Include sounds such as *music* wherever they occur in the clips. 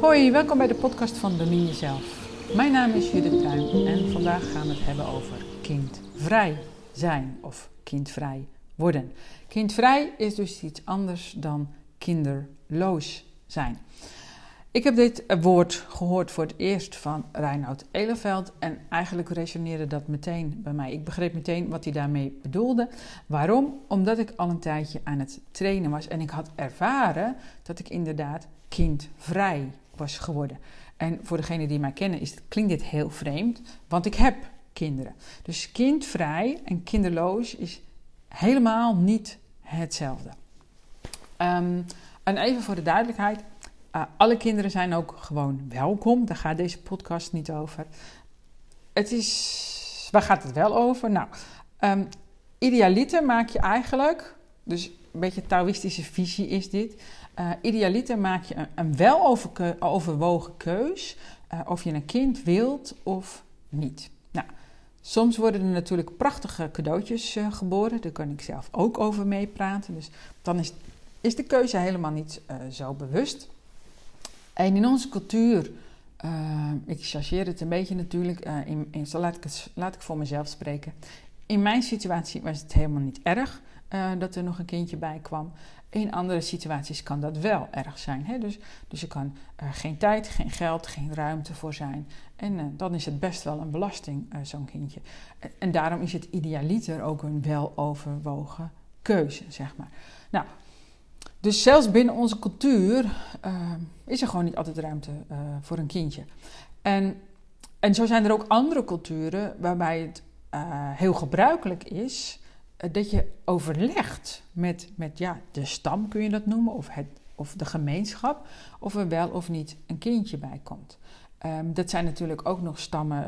Hoi, welkom bij de podcast van Bemin Jezelf. Mijn naam is Judith Tuin en vandaag gaan we het hebben over kindvrij zijn of kindvrij worden. Kindvrij is dus iets anders dan kinderloos zijn. Ik heb dit woord gehoord voor het eerst van Reinoud Eleveld en eigenlijk resoneerde dat meteen bij mij. Ik begreep meteen wat hij daarmee bedoelde. Waarom? Omdat ik al een tijdje aan het trainen was en ik had ervaren dat ik inderdaad kindvrij was geworden. En voor degenen die mij kennen is, klinkt dit heel vreemd, want ik heb kinderen. Dus kindvrij en kinderloos is helemaal niet hetzelfde. Ehm, en even voor de duidelijkheid, uh, alle kinderen zijn ook gewoon welkom. Daar gaat deze podcast niet over. Het is, waar gaat het wel over? Nou, um, idealiter maak je eigenlijk, dus een beetje Taoïstische visie is dit. Uh, idealiter maak je een, een wel overwogen keus uh, of je een kind wilt of niet. Nou, soms worden er natuurlijk prachtige cadeautjes geboren. Daar kan ik zelf ook over meepraten. Dus dan is, is de keuze helemaal niet zo bewust. En in onze cultuur, ik chargeer het een beetje natuurlijk, in, in, zo laat ik, voor mezelf spreken. In mijn situatie was het helemaal niet erg dat er nog een kindje bij kwam. In andere situaties kan dat wel erg zijn. Hè? Dus, dus er kan uh, geen tijd, geen geld, geen ruimte voor zijn. En uh, dan is het best wel een belasting, uh, zo'n kindje. En, daarom is het idealiter ook een weloverwogen keuze, zeg maar. Nou, dus zelfs binnen onze cultuur is er gewoon niet altijd ruimte voor een kindje. En, en zo zijn er ook andere culturen waarbij het heel gebruikelijk is eh, dat je overlegt met, met ja, de stam, kun je dat noemen, of, het, of de gemeenschap, of er wel of niet een kindje bij komt. Um, dat zijn natuurlijk ook nog stammen,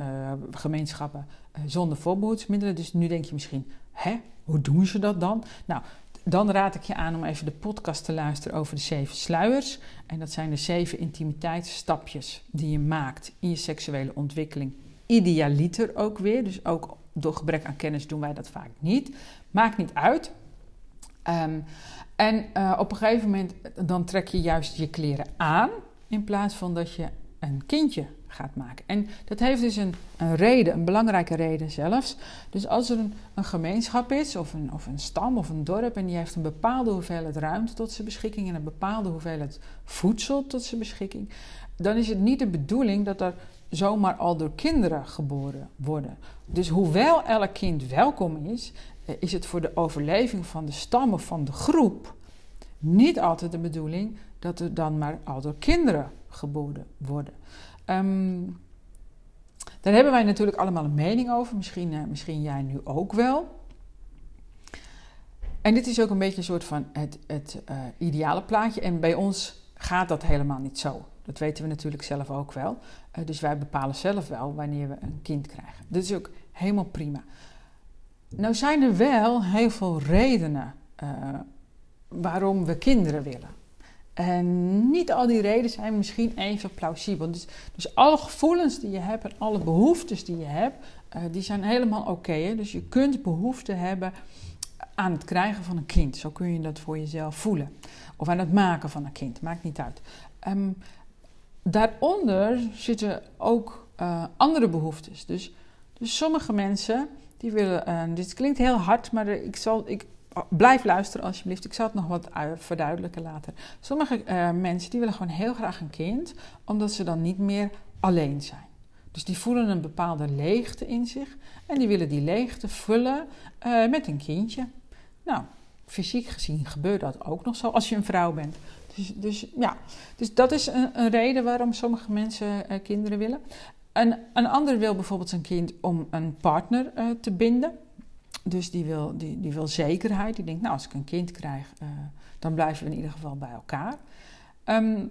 gemeenschappen zonder voorbehoedsmiddelen. Dus nu denk je misschien, hè, hoe doen ze dat dan? Nou, dan raad ik je aan om even de podcast te luisteren over de zeven sluiers. En dat zijn de zeven intimiteitsstapjes die je maakt in je seksuele ontwikkeling. Idealiter ook weer, dus ook door gebrek aan kennis doen wij dat vaak niet. Maakt niet uit. Um, en uh, op een gegeven moment dan trek je juist je kleren aan in plaats van dat je een kindje gaat maken. En dat heeft dus een, een reden, een belangrijke reden zelfs. Dus als er een, een, gemeenschap is, of een, of een stam of een dorp, en die heeft een bepaalde hoeveelheid ruimte tot zijn beschikking en een bepaalde hoeveelheid voedsel tot zijn beschikking, dan is het niet de bedoeling dat er zomaar al door kinderen geboren worden. Dus hoewel elk kind welkom is, eh, is het voor de overleving van de stammen van de groep niet altijd de bedoeling dat er dan maar al door kinderen geboren worden. Um, daar hebben wij natuurlijk allemaal een mening over, misschien, uh, misschien jij nu ook wel. En dit is ook een beetje een soort van het, het uh, ideale plaatje. En bij ons gaat dat helemaal niet zo. Dat weten we natuurlijk zelf ook wel. Uh, dus wij bepalen zelf wel wanneer we een kind krijgen. Dat is ook helemaal prima. Nou zijn er wel heel veel redenen waarom we kinderen willen. En niet al die redenen zijn misschien even plausibel. Dus, dus alle gevoelens die je hebt en alle behoeftes die je hebt, uh, die zijn helemaal oké. Dus je kunt behoefte hebben aan het krijgen van een kind. Zo kun je dat voor jezelf voelen. Of aan het maken van een kind, maakt niet uit. Um, daaronder zitten ook uh, andere behoeftes. Dus, dus sommige mensen die willen, uh, dit klinkt heel hard, maar ik zal, ik, blijf luisteren alsjeblieft. Ik zal het nog wat verduidelijken later. Sommige uh, mensen die willen gewoon heel graag een kind, omdat ze dan niet meer alleen zijn. Dus die voelen een bepaalde leegte in zich en die willen die leegte vullen met een kindje. Nou, fysiek gezien gebeurt dat ook nog zo als je een vrouw bent. Dus, dus, ja, dus dat is een, een reden waarom sommige mensen uh, kinderen willen. Een, een ander wil bijvoorbeeld zijn kind om een partner te binden. Dus die wil, die, die wil zekerheid. Die denkt, nou, als ik een kind krijg, uh, dan blijven we in ieder geval bij elkaar. Um,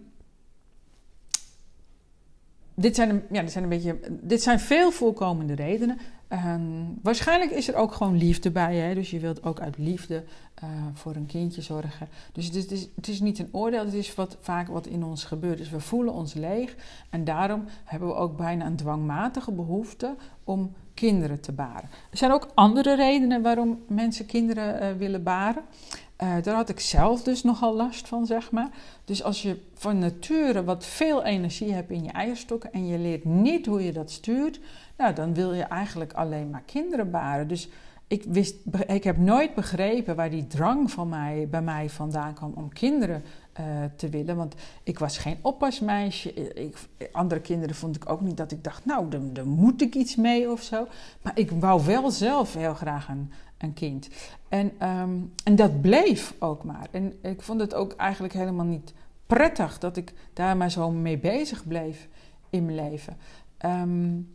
dit zijn, ja, dit zijn een beetje, dit zijn veel voorkomende redenen. Um, waarschijnlijk is er ook gewoon liefde bij. Hè? Dus je wilt ook uit liefde uh, voor een kindje zorgen. Dus het is, het is, het is niet een oordeel, het is wat, vaak wat in ons gebeurt. Dus we voelen ons leeg en daarom hebben we ook bijna een dwangmatige behoefte om kinderen te baren. Er zijn ook andere redenen waarom mensen kinderen uh, willen baren. Uh, daar had ik zelf dus nogal last van, zeg maar. Dus als je van nature wat veel energie hebt in je eierstokken en je leert niet hoe je dat stuurt, nou, dan wil je eigenlijk alleen maar kinderen baren. Dus ik, wist, ik heb nooit begrepen waar die drang van mij, bij mij vandaan kwam om kinderen uh, te willen. Want ik was geen oppasmeisje. Ik, andere kinderen vond ik ook niet dat ik dacht, nou, daar, moet ik iets mee of zo. Maar ik wou wel zelf heel graag een, een kind. En, um, en dat bleef ook maar. En ik vond het ook eigenlijk helemaal niet prettig dat ik daar maar zo mee bezig bleef in mijn leven. Um,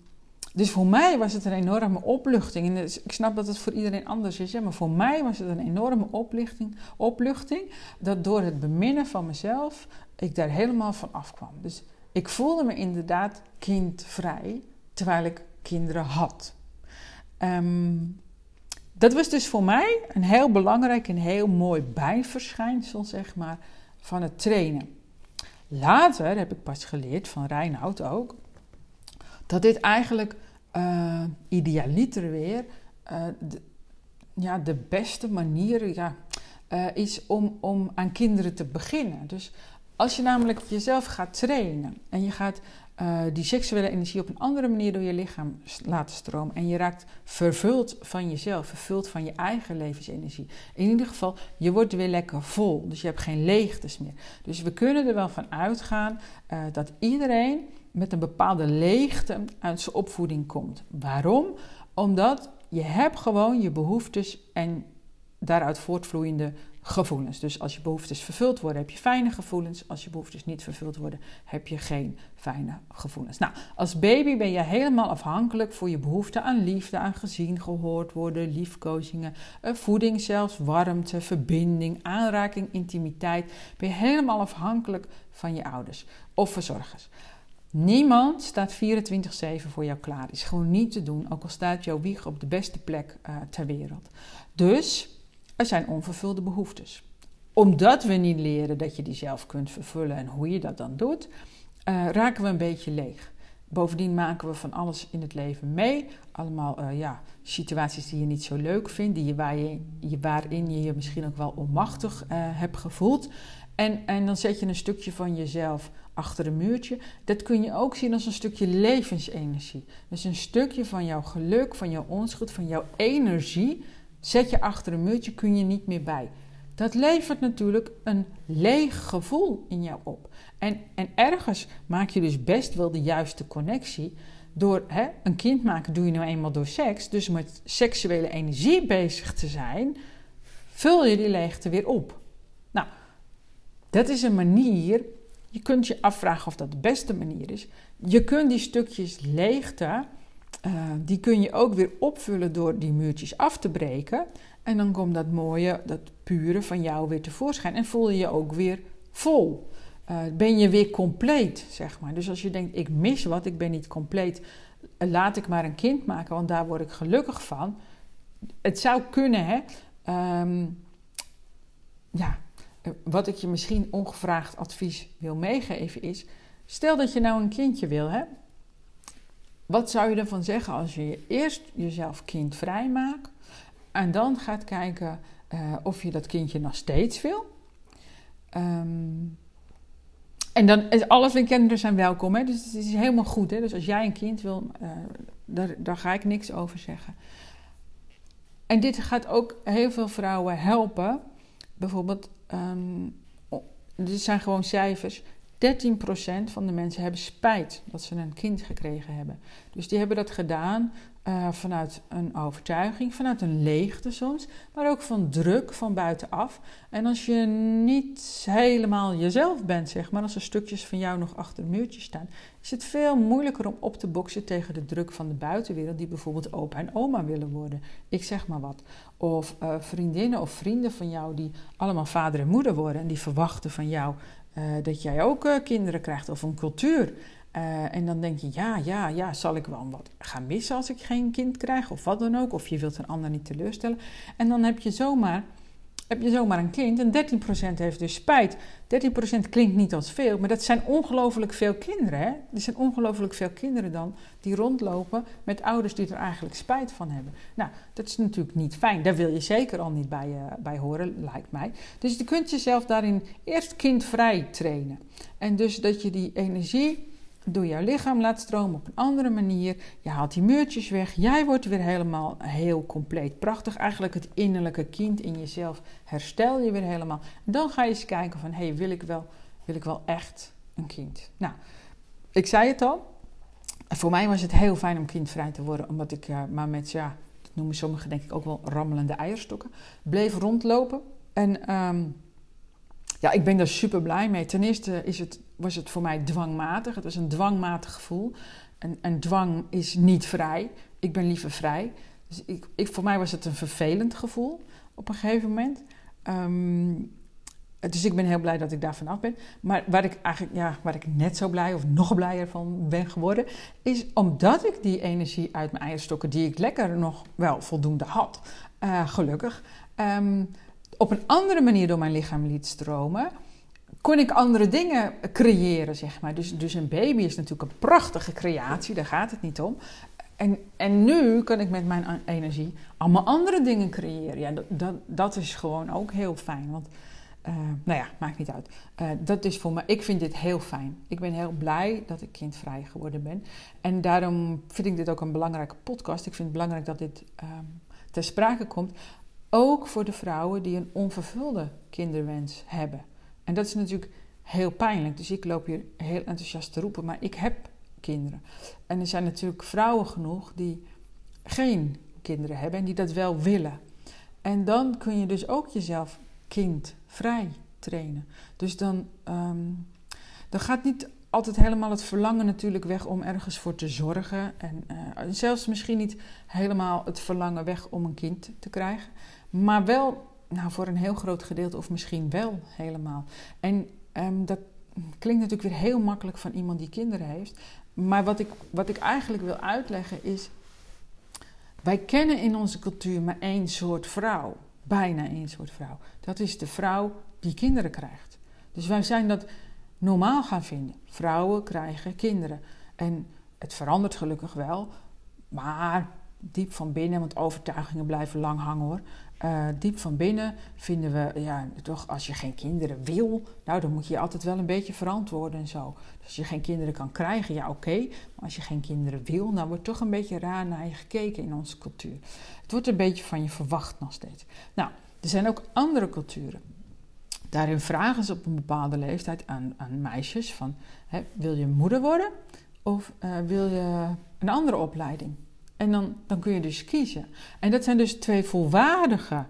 dus voor mij was het een enorme opluchting. En ik snap dat het voor iedereen anders is, maar voor mij was het een enorme opluchting, opluchting dat door het beminnen van mezelf ik daar helemaal van afkwam. Dus ik voelde me inderdaad kindvrij terwijl ik kinderen had. Ehm, dat was dus voor mij een heel belangrijk en heel mooi bijverschijnsel, zeg maar, van het trainen. Later heb ik pas geleerd van Reinoud ook dat dit eigenlijk uh, idealiter weer uh, de, ja, de beste manier ja, uh, is om, om aan kinderen te beginnen. Dus als je namelijk jezelf gaat trainen en je gaat die seksuele energie op een andere manier door je lichaam laten stromen en je raakt vervuld van jezelf, vervuld van je eigen levensenergie. In ieder geval, je wordt weer lekker vol, dus je hebt geen leegtes meer. Dus we kunnen er wel van uitgaan dat iedereen met een bepaalde leegte uit zijn opvoeding komt. Waarom? Omdat je hebt gewoon je behoeftes en daaruit voortvloeiende gevoelens. Dus als je behoeftes vervuld worden, heb je fijne gevoelens. Als je behoeftes niet vervuld worden, heb je geen fijne gevoelens. Nou, als baby ben je helemaal afhankelijk voor je behoefte aan liefde, aan gezien, gehoord worden, liefkozingen, eh, voeding zelfs, warmte, verbinding, aanraking, intimiteit. Ben je helemaal afhankelijk van je ouders of verzorgers. Niemand staat 24-7 voor jou klaar. Is gewoon niet te doen, ook al staat jouw wieg op de beste plek uh, ter wereld. Dus er zijn onvervulde behoeftes. Omdat we niet leren dat je die zelf kunt vervullen en hoe je dat dan doet, uh, raken we een beetje leeg. Bovendien maken we van alles in het leven mee. Allemaal uh, ja, situaties die je niet zo leuk vindt, die waar je, waarin je je misschien ook wel onmachtig hebt gevoeld. En, en dan zet je een stukje van jezelf achter een muurtje. Dat kun je ook zien als een stukje levensenergie. Dus een stukje van jouw geluk, van jouw onschuld, van jouw energie. Zet je achter een muurtje, kun je niet meer bij. Dat levert natuurlijk een leeg gevoel in jou op. En, en ergens maak je dus best wel de juiste connectie. Door hè, een kind maken doe je nou eenmaal door seks. Dus met seksuele energie bezig te zijn, vul je die leegte weer op. Nou, dat is een manier je kunt je afvragen of dat de beste manier is. Je kunt die stukjes leegte, uh, die kun je ook weer opvullen door die muurtjes af te breken. En dan komt dat mooie, dat pure van jou weer tevoorschijn. En voel je je ook weer vol. Uh, ben je weer compleet, zeg maar. Dus als je denkt, ik mis wat, ik ben niet compleet. Laat ik maar een kind maken, want daar word ik gelukkig van. Het zou kunnen, hè. Um, ja, wat ik je misschien ongevraagd advies wil meegeven is: stel dat je nou een kindje wil, hè? Wat zou je ervan zeggen als je eerst jezelf kindvrij maakt en dan gaat kijken uh, of je dat kindje nog steeds wil? Um, en dan is alles en kinderen zijn welkom, hè? dus het is helemaal goed. Hè? Dus als jij een kind wil, uh, daar, daar ga ik niks over zeggen. En dit gaat ook heel veel vrouwen helpen. Bijvoorbeeld Um, dit zijn gewoon cijfers. 13% van de mensen hebben spijt dat ze een kind gekregen hebben. Dus die hebben dat gedaan uh, vanuit een overtuiging, vanuit een leegte soms, maar ook van druk van buitenaf. En als je niet helemaal jezelf bent, zeg maar, als er stukjes van jou nog achter een muurtje staan, is het veel moeilijker om op te boksen tegen de druk van de buitenwereld, die bijvoorbeeld opa en oma willen worden. Ik zeg maar wat. Of uh, vriendinnen of vrienden van jou die allemaal vader en moeder worden en die verwachten van jou uh, dat jij ook kinderen krijgt of een cultuur. Uh, en dan denk je, ja, ja, ja, zal ik wel wat gaan missen als ik geen kind krijg of wat dan ook. Of je wilt een ander niet teleurstellen. En dan heb je zomaar heb je zomaar een kind en 13% heeft dus spijt. 13% klinkt niet als veel, maar dat zijn ongelooflijk veel kinderen. Hè? Er zijn ongelooflijk veel kinderen dan die rondlopen met ouders die er eigenlijk spijt van hebben. Nou, dat is natuurlijk niet fijn. Daar wil je zeker al niet bij, uh, bij horen, lijkt mij. Dus je kunt jezelf daarin eerst kindvrij trainen. En dus dat je die energie door jouw lichaam laat stromen op een andere manier. Je haalt die muurtjes weg. Jij wordt weer helemaal heel compleet. Prachtig. Eigenlijk het innerlijke kind in jezelf herstel je weer helemaal. dan ga je eens kijken van, hé, hey, wil, ik wel, wil ik wel echt een kind? Nou, ik zei het al. Voor mij was het heel fijn om kindvrij te worden. Omdat ik uh, maar met, ja, dat noemen sommigen denk ik ook wel rammelende eierstokken, bleef rondlopen. En... Um, ja, ik ben daar super blij mee. Ten eerste is het, was het voor mij dwangmatig. Het was een dwangmatig gevoel. En, en dwang is niet vrij. Ik ben liever vrij. Dus ik, ik, voor mij was het een vervelend gevoel op een gegeven moment. Ehm, dus ik ben heel blij dat ik daar vanaf ben. Maar waar ik eigenlijk, ja, waar ik net zo blij of nog blijer van ben geworden, is omdat ik die energie uit mijn eierstokken, die ik lekker nog wel voldoende had, uh, gelukkig, um, op een andere manier door mijn lichaam liet stromen, kon ik andere dingen creëren, zeg maar. Dus, dus een baby is natuurlijk een prachtige creatie, daar gaat het niet om. En, en nu kan ik met mijn energie allemaal andere dingen creëren. Ja, dat, dat, dat is gewoon ook heel fijn. Want, uh, nou ja, maakt niet uit. Uh, dat is voor me, ik vind dit heel fijn. Ik ben heel blij dat ik kindvrij geworden ben. En daarom vind ik dit ook een belangrijke podcast. Ik vind het belangrijk dat dit um, ter sprake komt. Ook voor de vrouwen die een onvervulde kinderwens hebben. En dat is natuurlijk heel pijnlijk. Dus ik loop hier heel enthousiast te roepen, maar ik heb kinderen. En er zijn natuurlijk vrouwen genoeg die geen kinderen hebben en die dat wel willen. En dan kun je dus ook jezelf kindvrij trainen. Dus dan, um, dan gaat niet altijd helemaal het verlangen natuurlijk weg om ergens voor te zorgen. En uh, zelfs misschien niet helemaal het verlangen weg om een kind te krijgen. Maar wel nou, voor een heel groot gedeelte, of misschien wel helemaal. En um, dat klinkt natuurlijk weer heel makkelijk van iemand die kinderen heeft. Maar wat ik, wat ik eigenlijk wil uitleggen is. Wij kennen in onze cultuur maar één soort vrouw. Bijna één soort vrouw. Dat is de vrouw die kinderen krijgt. Dus wij zijn dat normaal gaan vinden. Vrouwen krijgen kinderen. En het verandert gelukkig wel. Maar diep van binnen, want overtuigingen blijven lang hangen hoor. Uh, diep van binnen vinden we, ja, toch als je geen kinderen wil, nou dan moet je je altijd wel een beetje verantwoorden en zo. Dus als je geen kinderen kan krijgen, ja oké. Maar als je geen kinderen wil, dan wordt toch een beetje raar naar je gekeken in onze cultuur. Het wordt een beetje van je verwacht nog steeds. Nou, er zijn ook andere culturen. Daarin vragen ze op een bepaalde leeftijd aan, meisjes van, hè, wil je moeder worden of uh, wil je een andere opleiding? En dan, dan kun je dus kiezen. En dat zijn dus twee volwaardige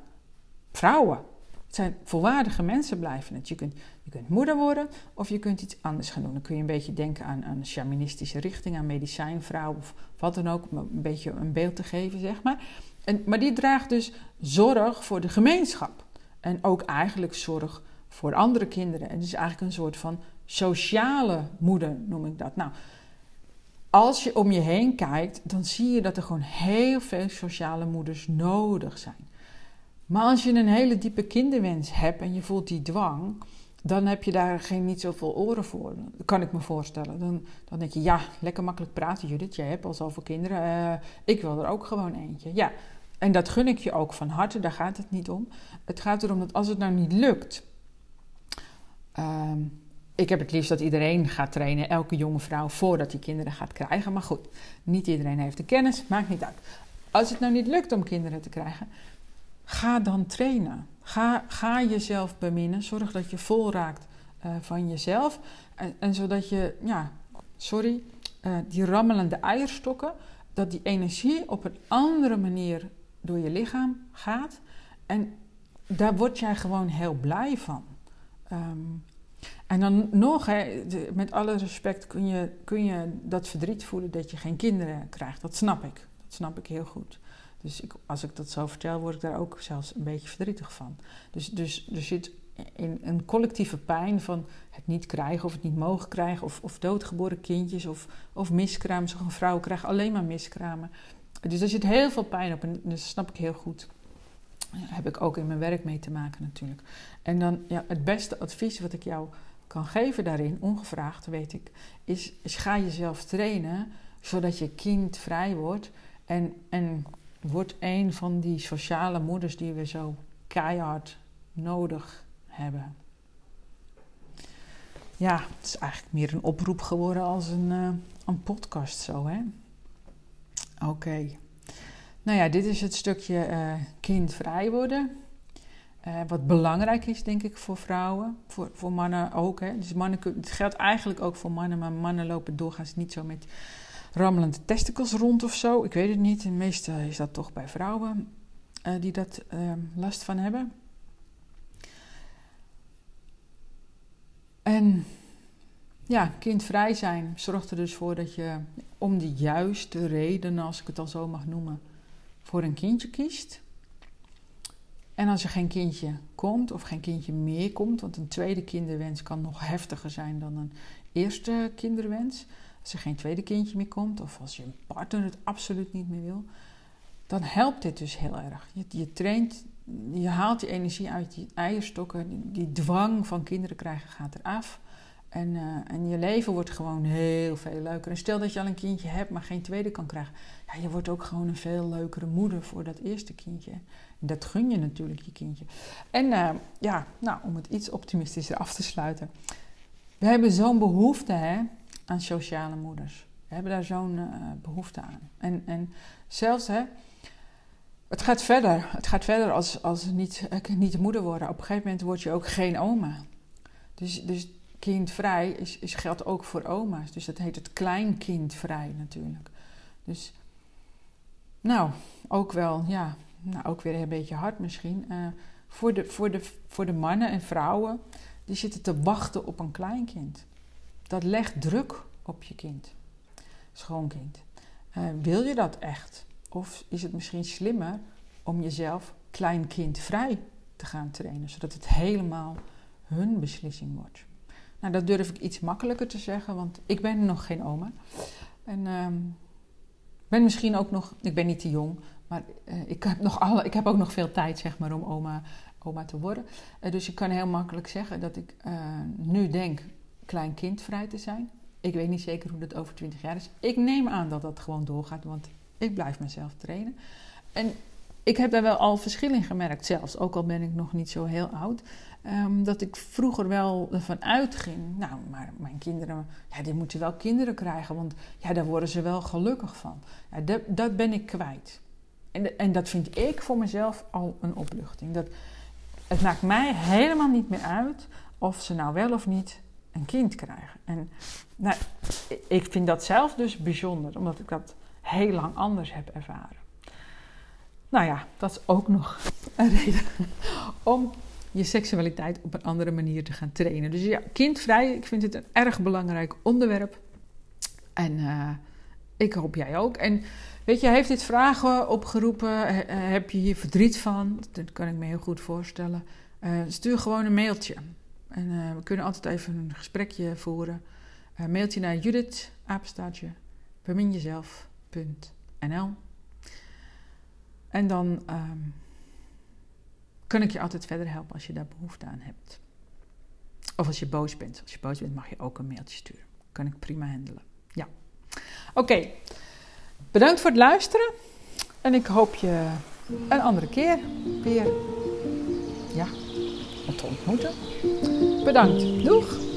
vrouwen. Het zijn volwaardige mensen blijven het. Je kunt, je kunt moeder worden of je kunt iets anders gaan doen. Dan kun je een beetje denken aan, een shamanistische richting, aan medicijnvrouw of wat dan ook. Om een beetje een beeld te geven, zeg maar. En, maar die draagt dus zorg voor de gemeenschap. En ook eigenlijk zorg voor andere kinderen. En het is eigenlijk een soort van sociale moeder, noem ik dat. Nou, als je om je heen kijkt, dan zie je dat er gewoon heel veel sociale moeders nodig zijn. Maar als je een hele diepe kinderwens hebt en je voelt die dwang, dan heb je daar geen, niet zoveel oren voor. Kan ik me voorstellen. Dan, dan denk je, ja, lekker makkelijk praten Judith, jij hebt al zoveel kinderen. Uh, ik wil er ook gewoon eentje. Ja, en dat gun ik je ook van harte, daar gaat het niet om. Het gaat erom dat als het nou niet lukt... Um, ik heb het liefst dat iedereen gaat trainen, elke jonge vrouw, voordat hij kinderen gaat krijgen. Maar goed, niet iedereen heeft de kennis, maakt niet uit. Als het nou niet lukt om kinderen te krijgen, ga dan trainen. Ga, ga jezelf beminnen. Zorg dat je vol raakt uh, van jezelf. En, en, zodat je, ja, sorry, uh, die rammelende eierstokken, dat die energie op een andere manier door je lichaam gaat. En daar word jij gewoon heel blij van. Um, en dan nog, hè, met alle respect, kun je, kun je dat verdriet voelen dat je geen kinderen krijgt. Dat snap ik. Dat snap ik heel goed. Dus ik, als ik dat zo vertel, word ik daar ook zelfs een beetje verdrietig van. Dus, dus er zit in een collectieve pijn van het niet krijgen of het niet mogen krijgen, of, of doodgeboren kindjes of, of miskramen. Zo'n vrouw krijgt alleen maar miskramen. Dus er zit heel veel pijn op en dat snap ik heel goed. Heb ik ook in mijn werk mee te maken natuurlijk. En dan ja, het beste advies wat ik jou kan geven daarin, ongevraagd weet ik, is, ga jezelf trainen zodat je kind vrij wordt en, en wordt een van die sociale moeders die we zo keihard nodig hebben. Ja, het is eigenlijk meer een oproep geworden als een, uh, een podcast zo, hè? Oké. Nou ja, dit is het stukje uh, kindvrij worden. Uh, wat belangrijk is, denk ik, voor vrouwen. Voor, voor mannen ook. Hè. Dus mannen, het geldt eigenlijk ook voor mannen, maar mannen lopen doorgaans niet zo met rammelende testicles rond of zo. Ik weet het niet. Meestal is dat toch bij vrouwen uh, die dat last van hebben. En ja, kindvrij zijn zorgt er dus voor dat je om de juiste redenen, als ik het al zo mag noemen, voor een kindje kiest. En als er geen kindje komt of geen kindje meer komt, want een tweede kinderwens kan nog heftiger zijn dan een eerste kinderwens. Als er geen tweede kindje meer komt of als je partner het absoluut niet meer wil, dan helpt dit dus heel erg. Je, je traint, je haalt die energie uit die eierstokken, die, die dwang van kinderen krijgen gaat eraf. En, uh, en je leven wordt gewoon heel veel leuker. En stel dat je al een kindje hebt, maar geen tweede kan krijgen. Ja, je wordt ook gewoon een veel leukere moeder voor dat eerste kindje. En dat gun je natuurlijk je kindje. En uh, ja, nou, om het iets optimistischer af te sluiten. We hebben zo'n behoefte hè, aan sociale moeders. We hebben daar zo'n uh, behoefte aan. En, en zelfs, hè, het gaat verder. Het gaat verder als, als niet, niet de moeder worden. Op een gegeven moment word je ook geen oma. Dus, dus kindvrij is, is, geldt ook voor oma's. Dus dat heet het kleinkindvrij natuurlijk. Dus, nou, ook wel, ja, nou, ook weer een beetje hard misschien. Uh, voor, de, voor, de, voor de mannen en vrouwen, die zitten te wachten op een kleinkind. Dat legt druk op je kind, schoonkind. Uh, wil je dat echt? Of is het misschien slimmer om jezelf kleinkindvrij te gaan trainen, zodat het helemaal hun beslissing wordt? Nou, dat durf ik iets makkelijker te zeggen, want ik ben nog geen oma. En uh, ben misschien ook nog, ik ben niet te jong, maar uh, ik, heb nog alle, ik heb ook nog veel tijd zeg maar, om oma, oma te worden. Uh, dus ik kan heel makkelijk zeggen dat ik uh, nu denk kleinkindvrij te zijn. Ik weet niet zeker hoe dat over 20 jaar is. Ik neem aan dat dat gewoon doorgaat, want ik blijf mezelf trainen. En ik heb daar wel al verschil in gemerkt, zelfs ook al ben ik nog niet zo heel oud. Um, dat ik vroeger wel ervan uitging, nou, maar mijn kinderen, ja, die moeten wel kinderen krijgen, want ja, daar worden ze wel gelukkig van. Ja, dat, dat ben ik kwijt. En, en dat vind ik voor mezelf al een opluchting. Dat, het maakt mij helemaal niet meer uit of ze nou wel of niet een kind krijgen. En nou, ik vind dat zelf dus bijzonder, omdat ik dat heel lang anders heb ervaren. Nou ja, dat is ook nog een reden *laughs* om je seksualiteit op een andere manier te gaan trainen. Dus ja, kindvrij, ik vind het een erg belangrijk onderwerp. En uh, ik hoop jij ook. En weet je, heeft dit vragen opgeroepen? heb je hier verdriet van? Dat kan ik me heel goed voorstellen. Uh, stuur gewoon een mailtje. En uh, we kunnen altijd even een gesprekje voeren. mailtje naar Judith, En dan... Um, kan ik je altijd verder helpen als je daar behoefte aan hebt. Of als je boos bent. Als je boos bent mag je ook een mailtje sturen. Kan ik prima handelen. Ja. Oké. Bedankt voor het luisteren. En ik hoop je een andere keer weer ja, te ontmoeten. Bedankt. Doeg!